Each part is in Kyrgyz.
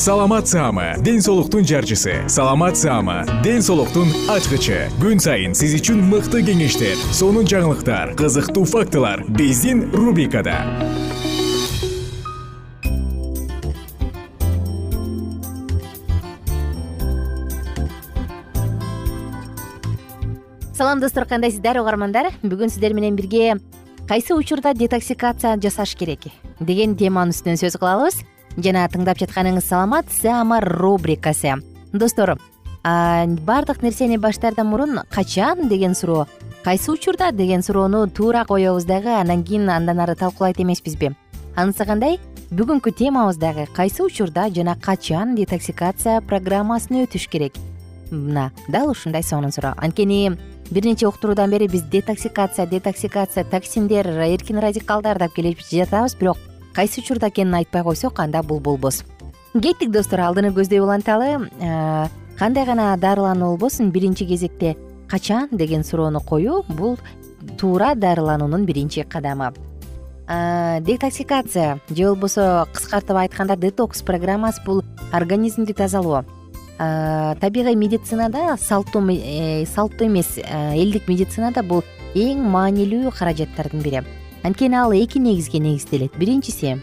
саламат саама ден соолуктун жарчысы. Саламат саама ден соолуктун ачкычы. Күн сайын сиз үчүн мыкты кеңештер сонун жаңылыктар кызыктуу фактылар биздин рубрикада. Салам достор кандайсыздар угармандар бүгүн сиздер менен бирге кайсы учурда детоксикация жасаш керек? деген теманын үстүнөн сөз кылабыз жана тыңдап жатканыңыз саламат. Саама рубрикасы. Достор баардык нерсени баштаардан мурун качан? деген суроо кайсы учурда? деген суроону туура коебуз дагы анан кийин андан ары талкуулайт эмеспизби. Анысы кандай? Бүгүнкү темабыз дагы кайсы учурда? жана качан? детоксикация программасын өтүш керек. Мына дал ушундай сонун суроо. Анткени бир нече уктуруудан бери биз детоксикация детоксикация токсиндер эркин радикалдар деп келип жатабыз бирок кайсы учурда экенин айтпай койсок анда бул болбос. Кеттик достор алдыны көздөй уланталы э, кандай гана дарылануу болбосун биринчи кезекте качан? деген суроону коюу бул туура дарылануунун биринчи кадамы. Э, детоксикация. Же болбосо кыскартып айтканда детокс программасы бул организмди тазалоо. Э, табигый медицинада салттуу салттуу эмес элдик медицинада бул эң маанилүү каражаттардын бири анткени ал эки негизге негизделет. Биринчиси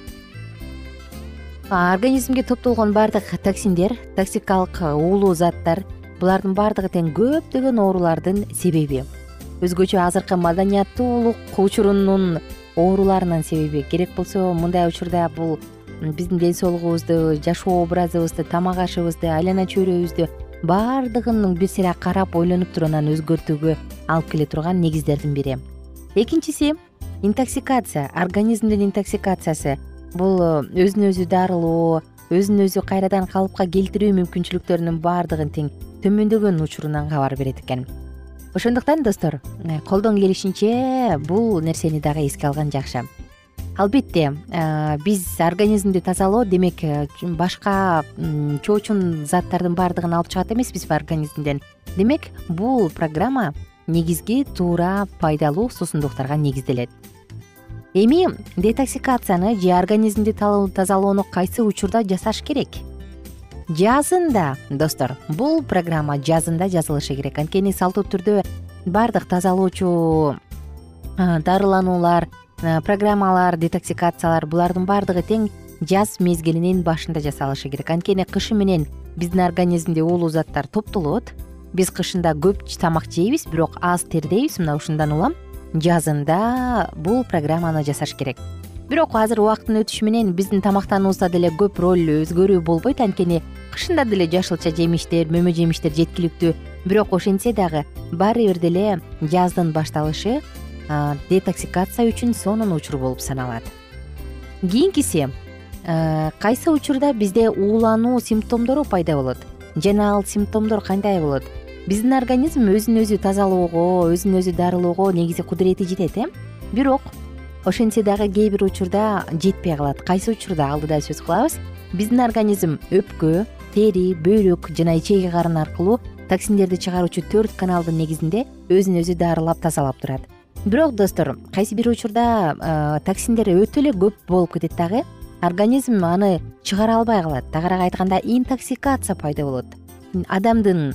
организмге топтолгон баардык токсиндер токсикалык уулуу заттар булардын баардыгы тең көптөгөн оорулардын себеби. Өзгөчө азыркы маданияттуулук учурунун ооруларынын себеби керек болсо мындай учурда бул биздин ден соолугубузду жашоо образыбызды тамак ашыбызды айлана чөйрөбүздү баардыгын бир сыйра карап ойлонуп туруп анан өзгөртүүгө алып келе турган негиздердин бири. Экинчиси интоксикация организмдин интоксикациясы бул э, өзүн өзү дарылоо өзүн өзү кайрадан калыпка келтирүү мүмкүнчүлүктөрүнүн баардыгын тең төмөндөгөн учурунан кабар берет экен. Ошондуктан достор э, колдон келишинче бул нерсени дагы эске алган жакшы. Албетте э, биз организмди тазалоо демек башка чоочун заттардын баардыгын алып чыгат эмеспизби организмден? Демек бул программа негизги туура пайдалуу суусундуктарга негизделет. Эми детоксикацияны же организмди тазалоону кайсы учурда жасаш керек? Жазында достор бул программа жазында жазылышы керек. Анткени салттуу түрдө баардык тазалоочу дарылануулар программалар детоксикациялар булардын баардыгы тең жаз мезгилинин башында жасалышы керек. Анткени кышы менен биздин организмде уулуу заттар топтолот биз кышында көп тамак жейбиз бирок аз тердейбиз. Мына ушундан улам. Жазында бул программаны жасаш керек. Бирок азыр убакыттын өтүшү менен биздин тамактануубузда деле көп роль өзгөрүү болбойт. Анткени кышында деле жашылча жемиштер мөмө жемиштер жеткиликтүү. Бирок ошентсе дагы баары бир деле жаздын башталышы детоксикация үчүн сонун учур болуп саналат. Кийинкиси кайсы учурда бизде уулануу симптомдору пайда болот жана ал симптомдор кандай болот? Биздин организм өзүн өзү тазалоого өзүн өзү дарылоого негизи кудурети жетет э? Бирок ошентсе дагы кээ бир учурда жетпей калат. Кайсы учурда? Алдыда сөз кылабыз. Биздин организм өпкө тери бөйрөк жана ичеги карын аркылуу токсиндерди чыгаруучу төрт каналдын негизинде өзүн өзү дарылап тазалап турат. Бирок достор кайсы бир учурда токсиндер өтө эле көп болуп кетет дагы организм аны чыгара албай калат. Тагыраак айтканда интоксикация пайда болот. Адамдын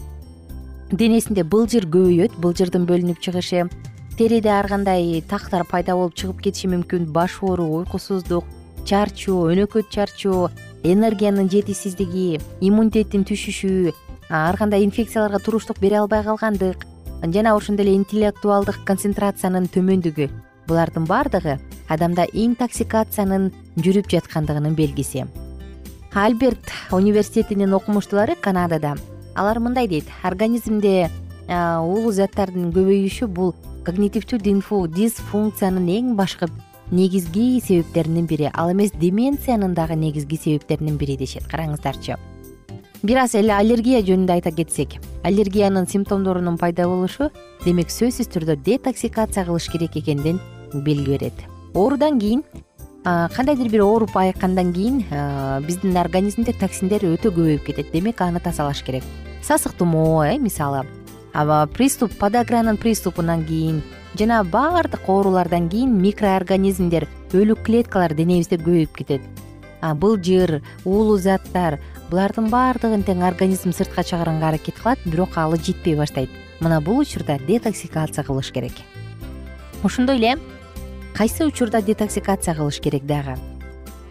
денесинде былжыр көбөйөт. Былжырдын бөлүнүп чыгышы териде ар кандай тактар пайда болуп чыгып кетиши мүмкүн. Баш оору уйкусуздук чарчоо өнөкөт чарчоо энергиянын жетишсиздиги иммунитеттин түшүшү ар кандай инфекцияларга туруштук бере албай калгандык жана ошондой эле интеллектуалдык концентрациянын төмөндүгү булардын баардыгы адамда интоксикациянын жүрүп жаткандыгынын белгиси. Альберт университетинин окумуштуулары канадада. Алар мындай дейт. Организмде уулуу заттардын көбөйүшү бул когнитивдүү дисфункциянын эң башкы негизги себептеринин бири. Ал эмес деменциянын дагы негизги себептеринин бири дешет. Караңыздарчы бир аз эле аллергия жөнүндө айта кетсек аллергиянын симптомдорунун пайда болушу демек сөзсүз түрдө детоксикация кылыш керек экенден белги берет. Оорудан кийин кандайдыр бир ооруп айыккандан кийин биздин организмде токсиндер өтө көбөйүп кетет демек аны тазалаш керек. Сасык тумоо э мисалы? Приступ подагранын приступунан кийин жана баардык оорулардан кийин микроорганизмдер өлүк клеткалар денебизде көбөйүп кетет. Былжыр уулуу заттар булардын баардыгын тең организм сыртка чыгарганга аракет кылат бирок ал жетпей баштайт. Мына бул учурда детоксикация кылыш керек. Ошондой эле кайсы учурда детоксикация кылыш керек дагы?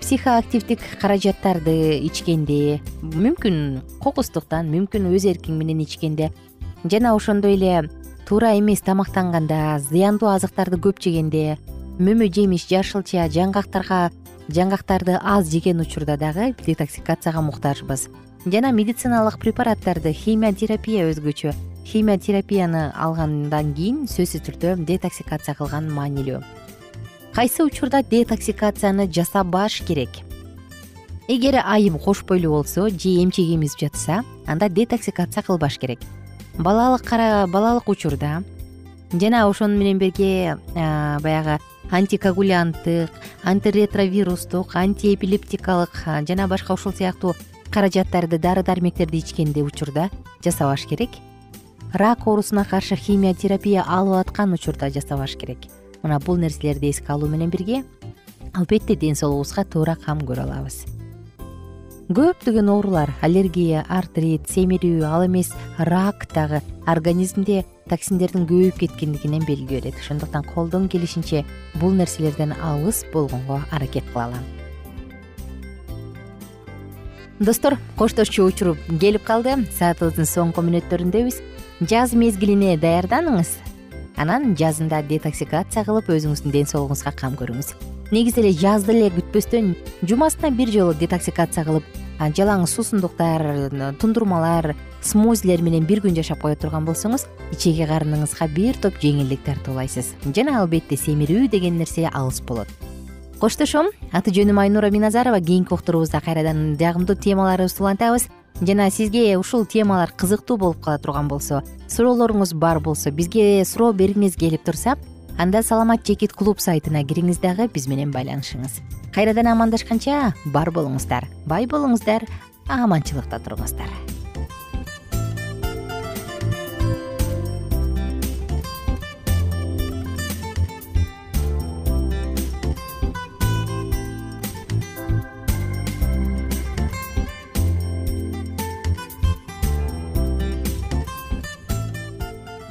Психоактивдик каражаттарды ичкенде мүмкүн кокустуктан мүмкүн өз эркиң менен ичкенде жана ошондой эле туура эмес тамактанганда зыяндуу азыктарды көп жегенде мөмө жемиш жашылча жаңгактарга жаңгактарды аз жеген учурда дагы детоксикацияга муктажбыз. Жана медициналык препараттарды химиотерапия өзгөчө химиотерапияны алгандан кийин сөзсүз түрдө детоксикация кылган маанилүү. Кайсы учурда детоксикацияны жасабаш керек? Эгер айым кош бойлуу болсо же эмчек эмизип жатса анда детоксикация кылбаш керек. Балалык балалык учурда жана ошону менен бирге баягы антикоагулянттык антиретровирустук антиэпилептикалык жана башка ушул сыяктуу каражаттарды дары дармектерди ичкенде учурда жасабаш керек. Рак оорусуна каршы химиотерапия алып аткан учурда жасабаш керек. Мына бул нерселерди эске алуу менен бирге албетте ден соолугубузга туура кам көрө алабыз көптөгөн оорулар аллергия артрит семирүү ал эмес рак дагы организмде токсиндердин көбөйүп кеткендигинен белги берет ошондуктан колдон келишинче бул нерселерден алыс болгонго аракет кылалы достор коштошчу учур келип калды. Саатыбыздын соңку мүнөттөрүндөбүз жаз мезгилине даярданыңыз. Анан жазында детоксикация кылып өзүңүздүн ден соолугуңузга кам көрүңүз. Негизи эле жазды эле күтпөстөн жумасына бир жолу детоксикация кылып жалаң суусундуктар тундурмалар смузилер менен бир күн жашап кое турган болсоңуз ичеги карыныңызга бир топ жеңилдик тартып аласыз жана албетте семирүү деген нерсе алыс болот. Коштошом аты жөнүм айнура миназарова кийинки уктуруубузда кайрадан жагымдуу темаларыбызды улантабыз жана сизге ушул темалар кызыктуу болуп кала турган болсо суроолоруңуз бар болсо бизге суроо бергиңиз келип турса анда саламат жекит клуб сайтына кириңиз дагы биз менен байланышыңыз. Кайрадан амандашканча бар болуңуздар. Бай болуңуздар. Аманчылыкта туруңуздар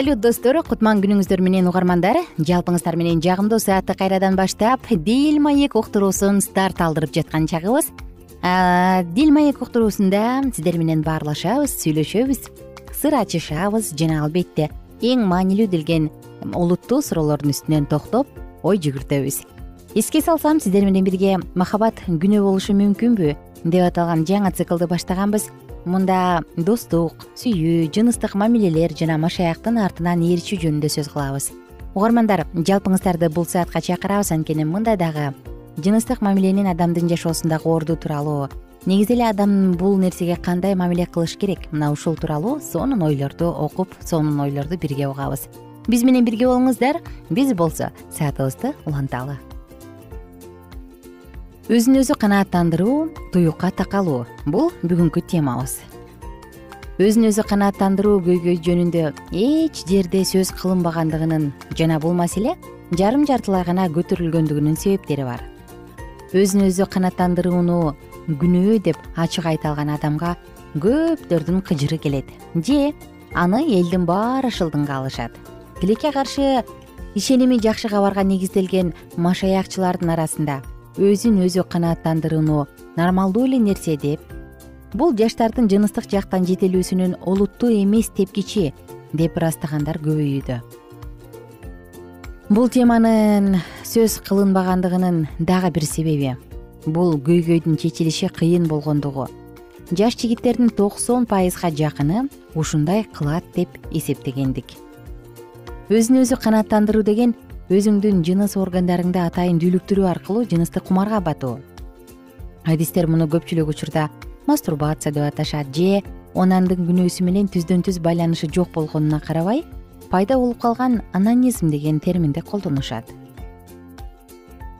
салют достор. Кутман күнүңүздөр менен угармандар. Жалпыңыздар менен жагымдуу саатты кайрадан баштап дил маек уктуруусун старт алдырып жаткан чагыбыз. Дил маек уктуруусунда сиздер менен баарлашабыз сүйлөшөбүз сыр ачышабыз жана албетте эң маанилүү делген олуттуу суроолордун үстүнөн токтоп ой жүгүртөбүз. Эске салсам сиздер менен бирге махабат күнөө болушу мүмкүнбү? Деп аталган жаңы циклды баштаганбыз мында достук сүйүү жыныстык мамилелер жана машаяктын артынан ээрчүү жөнүндө сөз кылабыз. Угармандар жалпыңыздарды бул саатка чакырабыз анткени мында дагы жыныстык мамиленин адамдын жашоосундагы орду тууралуу. Негизи эле адам бул нерсеге кандай мамиле кылыш керек? Мына ушул тууралуу сонун ойлорду окуп сонун ойлорду бирге угабыз. Биз менен бирге болуңуздар биз болсо саатыбызды уланталы өзүн өзү канааттандыруу туюкка такалуу. Бул бүгүнкү темабыз. Өзүн өзү канааттандыруу көйгөй жөнүндө эч жерде сөз кылынбагандыгынын жана бул маселе жарым жартылай гана көтөрүлгөндүгүнүн себептери бар. Өзүн өзү канааттандырууну күнөө деп ачык айта алган адамга көптөрдүн кыжыры келет. Же аны элдин баары шылдыңга алышат. Тилекке каршы ишеними жакшы кабарга негизделген машаякчылардын арасында өзүн өзү канааттандырууну нормалдуу эле нерсе деп. Бул жаштардын жыныстык жактан жетилүүсүнүн олуттуу эмес тепкичи деп ырастагандар көбөйүүдө. Бул теманын сөз кылынбагандыгынын дагы бир себеби. Бул көйгөйдүн чечилиши кыйын болгондугу. Жаш жигиттердин токсон пайызга жакыны ушундай кылат деп эсептегендик. Өзүн өзү канааттандыруу деген өзүңдүн жыныс органдарыңды атайын дүүлүктүрүү аркылуу жыныстык кумарга батуу. Адистер муну көпчүлүк учурда мастурбация деп аташат же онандын күнөөсү менен түздөн түз байланышы жок болгонуна карабай пайда болуп калган анонизм деген терминди колдонушат.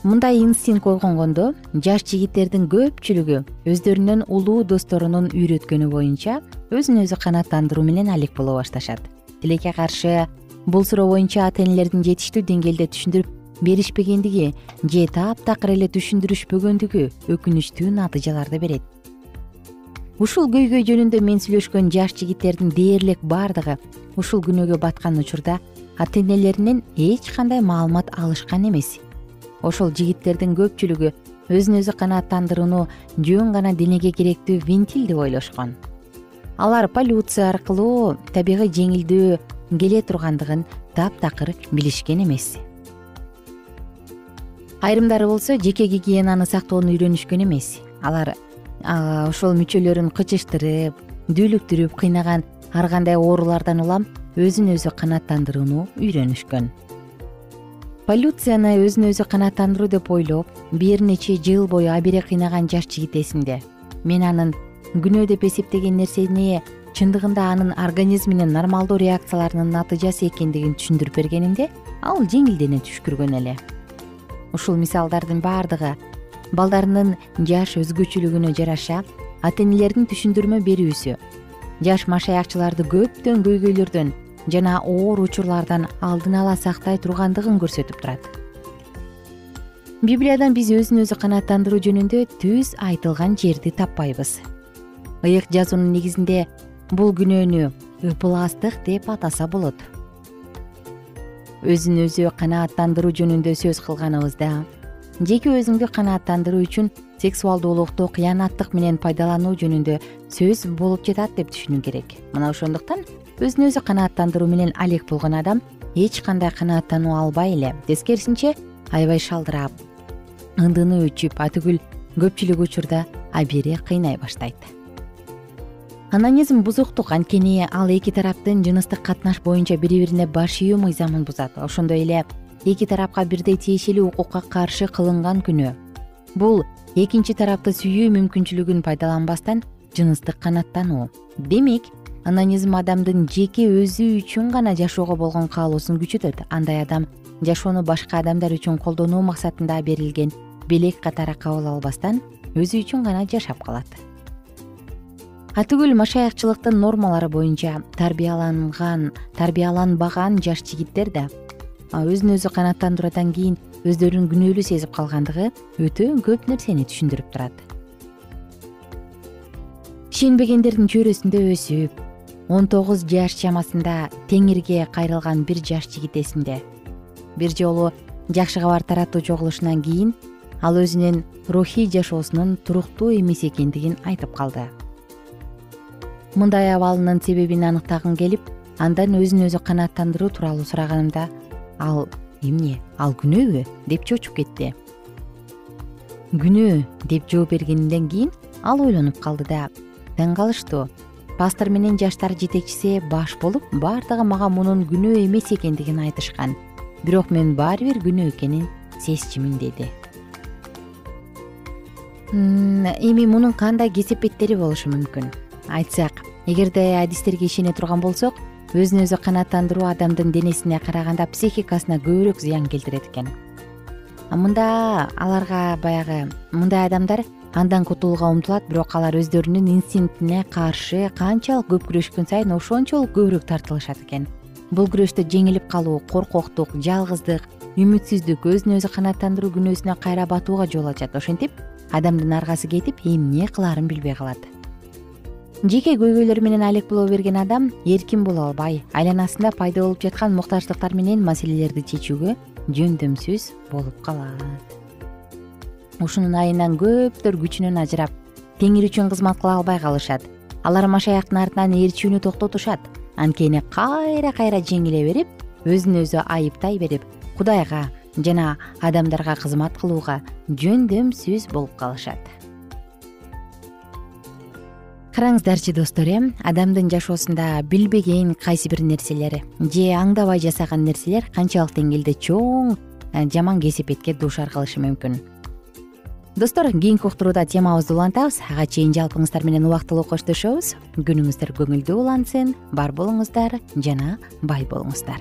Мындай инстинкт койгонгондо жаш жигиттердин көпчүлүгү өздөрүнүн улуу досторунун үйрөткөнү боюнча өзүн өзү канааттандыруу менен алек боло башташат. Тилекке каршы бул суроо боюнча ата энелердин жетиштүү деңгээлде түшүндүрүп беришпегендиги же таптакыр эле түшүндүрүшпөгөндүгү өкүнүчтүү натыйжаларды берет. Ушул көйгөй жөнүндө мен сүйлөшкөн жаш жигиттердин дээрлик баардыгы ушул күнөөгө баткан учурда ата энелеринен эч кандай маалымат алышкан эмес. Ошол жигиттердин көпчүлүгү өзүн өзү канааттандырууну жөн гана денеге керектүү винтиль деп ойлошкон. Алар полюция аркылуу табигый жеңилдөө келе тургандыгын таптакыр билишкен эмес. Айрымдары болсо жеке гигиенаны сактоону үйрөнүшкөн эмес. Алар ошол мүчөлөрүн кычыштырып дүүлүктүрүп кыйнаган ар кандай оорулардан улам өзүн өзү канааттандырууну үйрөнүшкөн. Полюцияны өзүн өзү канааттандыруу деп ойлоп бир нече жыл бою абере кыйнаган жаш жигит эсимде мен анын күнөө деп эсептеген нерсени чындыгында анын организминин нормалдуу реакцияларынын натыйжасы экендигин түшүндүрүп бергениндө ал жеңилдене түшкүргөн эле. Ушул мисалдардын баардыгы балдарынын жаш өзгөчөлүгүнө жараша ата энелердин түшүндүрмө берүүсү жаш машаякчыларды көптөн көйгөйлөрдөн жана оор учурлардан алдын ала сактай тургандыгын көрсөтүп турат. Библиядан биз өзүн өзү канааттандыруу жөнүндө түз айтылган жерди таппайбыз. Ыйык жазуунун негизинде бул күнөөнү ыпластык деп атаса болот. Өзүн өзү канааттандыруу жөнүндө сөз кылганыбызда жеке өзүңдү канааттандыруу үчүн сексуалдуулукту кыянаттык менен пайдалануу жөнүндө сөз болуп жатат деп түшүнүү керек. Мына ошондуктан өзүн өзү канааттандыруу менен алек болгон адам эч кандай канааттануу албай эле. Тескерисинче аябай шалдырап ындыны өчүп атүгүл көпчүлүк учурда абийири кыйнай баштайт анонизм бузуктук. Анткени ал эки тараптын жыныстык катнаш боюнча бири бирине баш ийүү мыйзамын бузат. Ошондой эле эки тарапка бирдей тиешелүү укукка каршы кылынган күнөө бул экинчи тарапты сүйүү мүмкүнчүлүгүн пайдаланбастан жыныстык канааттануу. Демек анонизм адамдын жеке өзү үчүн гана жашоого болгон каалоосун күчөтөт. Андай адам жашоону башка адамдар үчүн колдонуу максатында берилген белек катары кабыл албастан өзү үчүн гана жашап калат атүгүл машаякчылыктын нормалары боюнча тарбияланган тарбияланбаган жаш жигиттер да өзүн өзү канааттандыруудан кийин өздөрүн күнөөлүү сезип калгандыгы өтө көп нерсени түшүндүрүп турат. Ишенбегендердин чөйрөсүндө өсүп он тогуз жаш чамасында теңирге кайрылган бир жаш жигит эсимде бир жолу жакшы кабар таратуу чогулушунан кийин ал өзүнүн рухий жашоосунун туруктуу эмес экендигин айтып калды мындай абалынын себебин аныктагым келип андан өзүн өзү канааттандыруу тууралуу сураганымда ал эмне? Ал күнөөбү деп чочуп кетти. Күнөө деп жооп бергенден кийин ал ойлонуп калды да. Таң калыштуу пастор менен жаштар жетекчиси баш болуп баардыгы мага мунун күнөө эмес экендигин айтышкан. Бирок мен баары бир күнөө экенин сезчүмүн деди. Эми мунун кандай кесепеттери болушу мүмкүн? Айтсак эгерде адистерге ишене турган болсок өзүн өзү канааттандыруу адамдын денесине караганда психикасына көбүрөөк зыян келтирет экен. Мында аларга баягы мындай адамдар андан кутулууга умтулат бирок алар өздөрүнүн инстинктине каршы канчалык көп күрөшкөн сайын ошончолук көбүрөөк тартылышат экен. Бул күрөштө жеңилип калуу коркоктук жалгыздык үмүтсүздүк өзүн өзү канааттандыруу күнөөсүнө кайра батууга жол ачат. Ошентип адамдын аргасы кетип эмне кылаарын билбей калат жеке көйгөйлөрү менен алек боло берген адам эркин боло албай. Айланасында пайда болуп жаткан муктаждыктар менен маселелерди чечүүгө жөндөмсүз болуп калат. Ушунун айынан көптөр күчүнөн ажырап теңир үчүн кызмат кыла албай калышат. Алар машаяктын артынан ээрчүүнү токтотушат. Анткени кайра кайра жеңиле берип өзүн өзү айыптай берип кудайга жана адамдарга кызмат кылууга жөндөмсүз болуп калышат караңыздарчы достор э? Адамдын жашоосунда билбеген кайсы бир нерселер же аңдабай жасаган нерселер канчалык деңгээлде чоң э, жаман кесепетке дуушар кылышы мүмкүн. Достор кийинки уктурууда темабызды улантабыз. Ага чейин жалпыңыздар менен убактылуу коштошобуз. Күнүңүздөр көңүлдүү улансын бар болуңуздар жана бай болуңуздар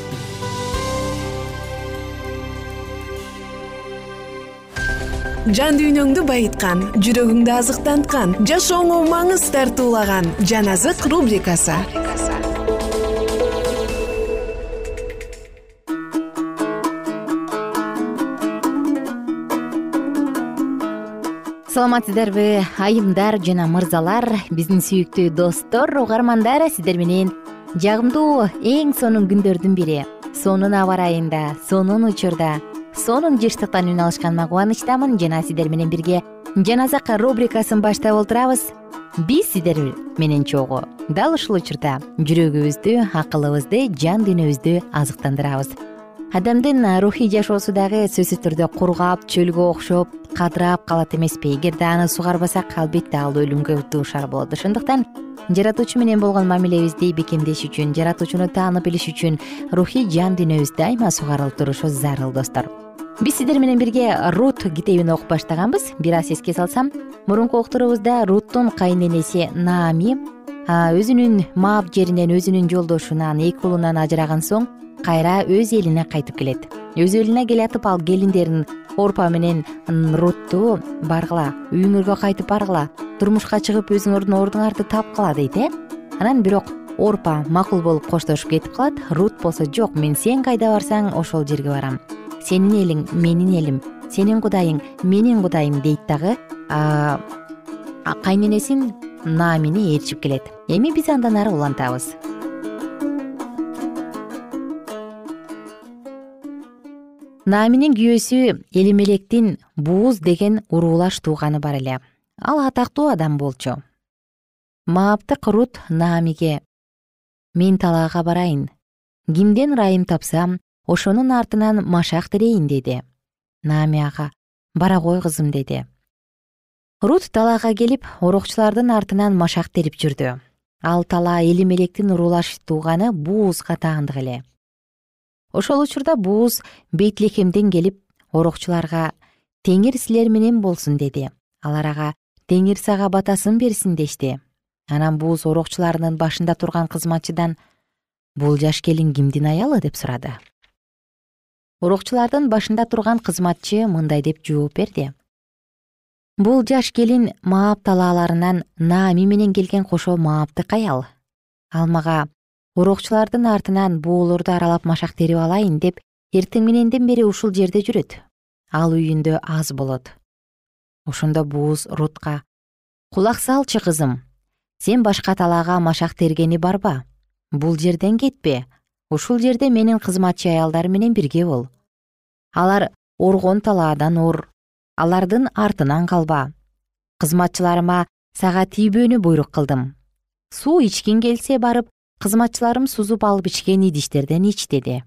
жан дүйнөңдү байыткан жүрөгүңдү азыктанткан жашооңо маңыз тартуулаган жан азык рубрикасы. Саламатсыздарбы айымдар жана мырзалар биздин сүйүктүү достор угармандар сиздер менен жагымдуу эң сонун күндөрдүн бири. Сонун аба ырайында сонун учурда сонун жыштыктан үн алышканыма кубанычтамын. Жана сиздер менен бирге жаназак рубрикасын баштап олтурабыз. Биз сиздер менен чогуу. Дал ушул учурда жүрөгүбүздү акылыбызды жан дүйнөбүздү азыктандырабыз. Адамдын рухий жашоосу дагы сөзсүз түрдө кургап чөлгө окшоп кадырап калат эмеспи. Эгерде аны сугарбасак албетте ал өлүмгө дуушар болот. Ошондуктан жаратуучу менен болгон мамилебизди бекемдеш үчүн жаратуучуну таанып билиш үчүн рухий жан дүйнөбүз дайыма сугарылып турушу зарыл достор биз сиздер менен бирге рут китебин окуп баштаганбыз. Бир аз эске салсам мурунку уктуруубузда руттун кайненеси наами өзүнүн маап жеринен өзүнүн жолдошунан эки уулунан ажыраган соң кайра өз элине кайтып келет. Өз элине келатып ал келиндерин орпа менен рутту баргыла үйүңөргө кайтып баргыла турмушка чыгып өзүңөрдүн ордуңарды тапкыла дейт э? Анан бирок орпа макул болуп коштошуп кетип калат. Рут болсо жок мен сен кайда барсаң ошол жерге барам сенин элиң менин элим сенин кудайың менин кудайым дейт дагы кайненесин наамини ээрчип келет. Эми биз андан ары улантабыз. Нааминин күйөөсү элимелектин бууз деген уруулаш тууганы бар эле. Ал атактуу адам болчу. Мааптык рут наамиге мен талаага барайын. Кимден ырайым тапсам ошонун артынан машак терейин деди наами ага бара кой кызым деди. Рут талаага келип орокчулардын артынан машак терип жүрдү. Ал талаа элимелектин уруулаш тууганы буузга таандык эле. Ошол учурда бууз бейтлехемден келип орокчуларга теңир силер менен болсун деди. Алар ага теңир сага батасын берсин дешти. Анан бууз орокчуларынын башында турган кызматчыдан бул жаш келин кимдин аялы деп сурады урокчулардын башында турган кызматчы мындай деп жооп берди. Бул жаш келин маап талааларынан наами менен келген кошо мааптык аял ал? Мага урокчулардын артынан буулорду аралап машак терип алайын деп эртең мененден бери ушул жерде жүрөт. Ал үйүндө аз болот. Ошондо бууз рутка. Кулак салчы кызым. Сен башка талаага машак тергени барба бул жерден кетпе ушул жерде менин кызматчы аялдар менен бирге бол. Алар оргон талаадан ур алардын артынан калба. Кызматчыларыма сага тийбөөнү буйрук кылдым. Суу ичкиң келсе барып кызматчыларым сузуп алып ичкен идиштерден ич деди.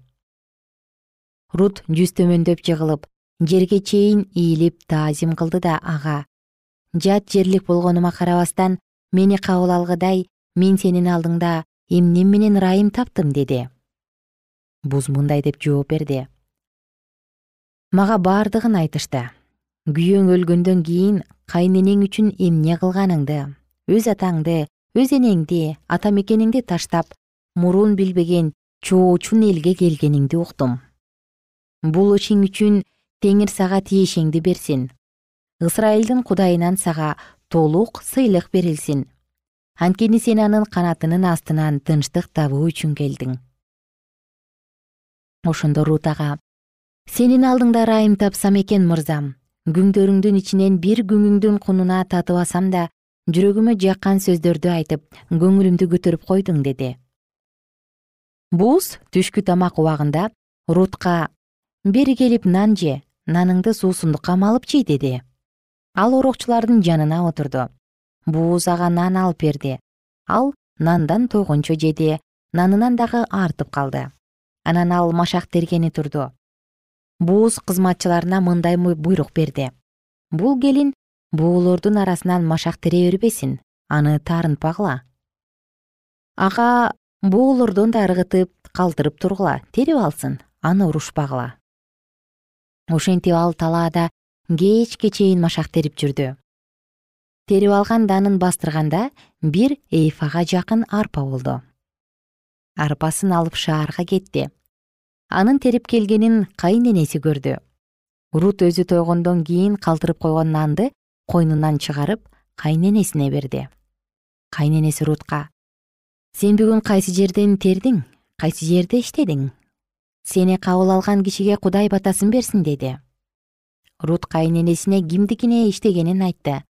Рут жүз төмөндөп жыгылып жерге чейин ийилип таазим кылды да ага жат жерлик болгонума карабастан мени кабыл алгыдай мен сенин алдыңда эмне менен ырайым таптым деди буз мындай деп жооп берди. Мага бардыгын айтышты. Күйөөң өлгөндөн кийин кайненең үчүн эмне кылганыңды өз атаңды өз энеңди ата мекениңди таштап мурун билбеген чоочун элге келгениңди уктум. Бул ишиң үчүн теңир сага тиешеңди берсин. Ысрайылдын кудайынан сага толук сыйлык берилсин. Анткени сен анын канатынын астынан тынчтык табуу үчүн келдиң ошондо рут ага сенин алдыңда ырайым тапсам экен мырзам. Күңдөрүңдүн ичинен бир күңүңдүн кунуна татып алсам да жүрөгүмө жаккан сөздөрдү айтып көңүлүмдү көтөрүп койдуң деди. Буз түшкү тамак убагында рутка бери келип нан же наныңды суусундукка малып жей деди. Ал орокчулардын жанына отурду. Бууз ага нан алып берди. Ал нандан тойгончо жеди. Нанынан дагы артып калды анан ал машак тергени турду. Бууз кызматчыларына мындай буйрук берди. Бул келин буулордун арасынан машак тере бербесин аны таарынтпагыла ага буулордон да ыргытып калтырып тургула терип алсын аны урушпагыла ошентип ал талаада кечке чейин машак терип жүрдү. Терип алган данын бастырганда бир эйфага жакын арпа болду арпасын алып шаарга кетти. Анын терип келгенин кайненеси көрдү. Рут өзү тойгондон кийин калтырып койгон нанды койнунан чыгарып кайненесине берди. Кайненеси рутка сен бүгүн кайсы жерден тердиң? Кайсы жерде иштедиң? Сени кабыл алган кишиге кудай батасын берсин деди. Рут кайненесине кимдикине иштегенин айтты.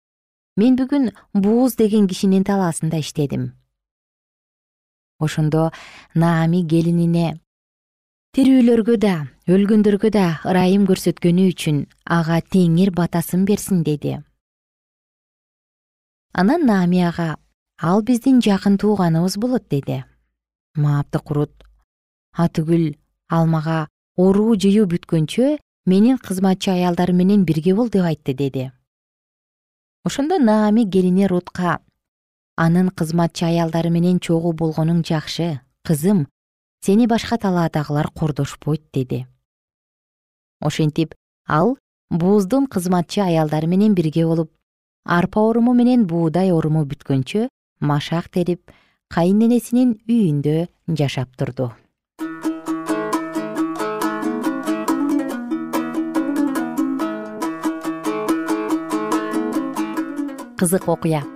Мен бүгүн бууз деген кишинин талаасында иштедим ошондо наами келинине тирүүлөргө да өлгөндөргө да ырайым көрсөткөнү үчүн ага теңир батасын берсин деди. Анан наами ага ал биздин жакын тууганыбыз болот деди. Мааптык рут атүгүл ал мага уруу жыюу бүткөнчө менин кызматчы аялдар менен бирге бол деп айтты деди. Ошондо наами келини рутка анын кызматчы аялдары менен чогуу болгонуң жакшы кызым сени башка талаадагылар кордошпойт деди. Ошентип ал бууздун кызматчы аялдары менен бирге болуп арпа оруму менен буудай оруму бүткөнчө машак терип кайынэнесинин үйүндө жашап турду. Кызык окуя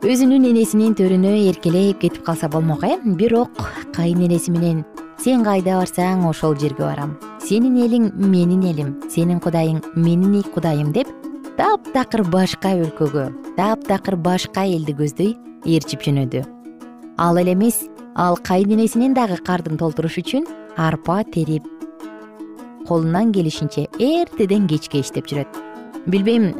өзүнүн энесинин төрүнө эркелеп кетип калса болмок э? Бирок кайын энеси менен сен кайда барсаң ошол жерге барам. Сенин элиң менин элим сенин кудайың менин кудайым деп таптакыр башка өлкөгө таптакыр башка элди көздөй ээрчип жөнөдү. Ал эле эмес ал кайын энесинин дагы кардын толтуруш үчүн арпа терип колунан келишинче эртеден кечке иштеп жүрөт билбейм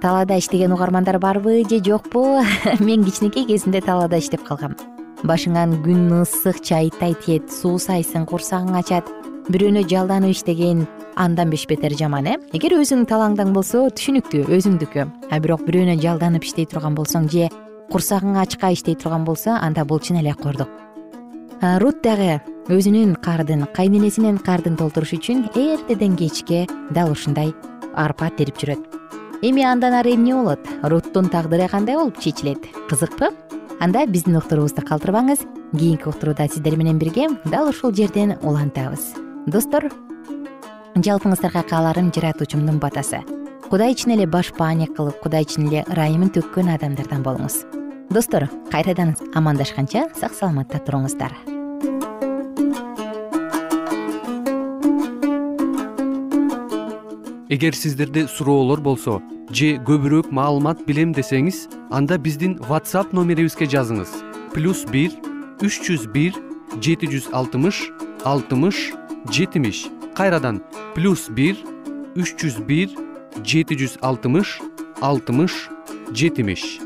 талаада иштеген угармандар барбы же жокпу? Мен кичинекей кезимде талаада иштеп калгам. Башыңан күн ысык чайтай тиет суусайсың курсагың ачат. Бирөөнө жалданып иштеген андан бешбетер жаман э? Эгер өзүңдүн талааңдаң болсо түшүнүктүү өзүңдүкү а бирок бирөөнө жалданып иштей турган болсоң же курсагың ачкай иштей турган болсо анда бул чын эле кордук. Рут дагы өзүнүн кардын кайнэнесинин кардын толтуруш үчүн эртеден кечке дал ушундай арпа терип жүрөт. Эми андан ары эмне болот? Руттун тагдыры кандай болуп чечилет? Кызыкпы анда биздин уктуруубузду калтырбаңыз. Кийинки уктурууда сиздер менен бирге дал ушул жерден улантабыз. Достор жалпыңыздарга кааларым жаратуучумдун батасы. Кудай чын эле баш бааник кылып кудай чын эле ырайымын төккөн адамдардан болуңуз. Достор кайрадан амандашканча сак саламатта туруңуздар эгер сиздерде суроолор болсо же көбүрөөк маалымат билем десеңиз анда биздин whatsapp номерибизге жазыңыз. Плюс бир үч жүз бир жети жүз алтымыш алтымыш жетимиш. Кайрадан плюс бир үч жүз бир жети жүз алтымыш алтымыш жетимиш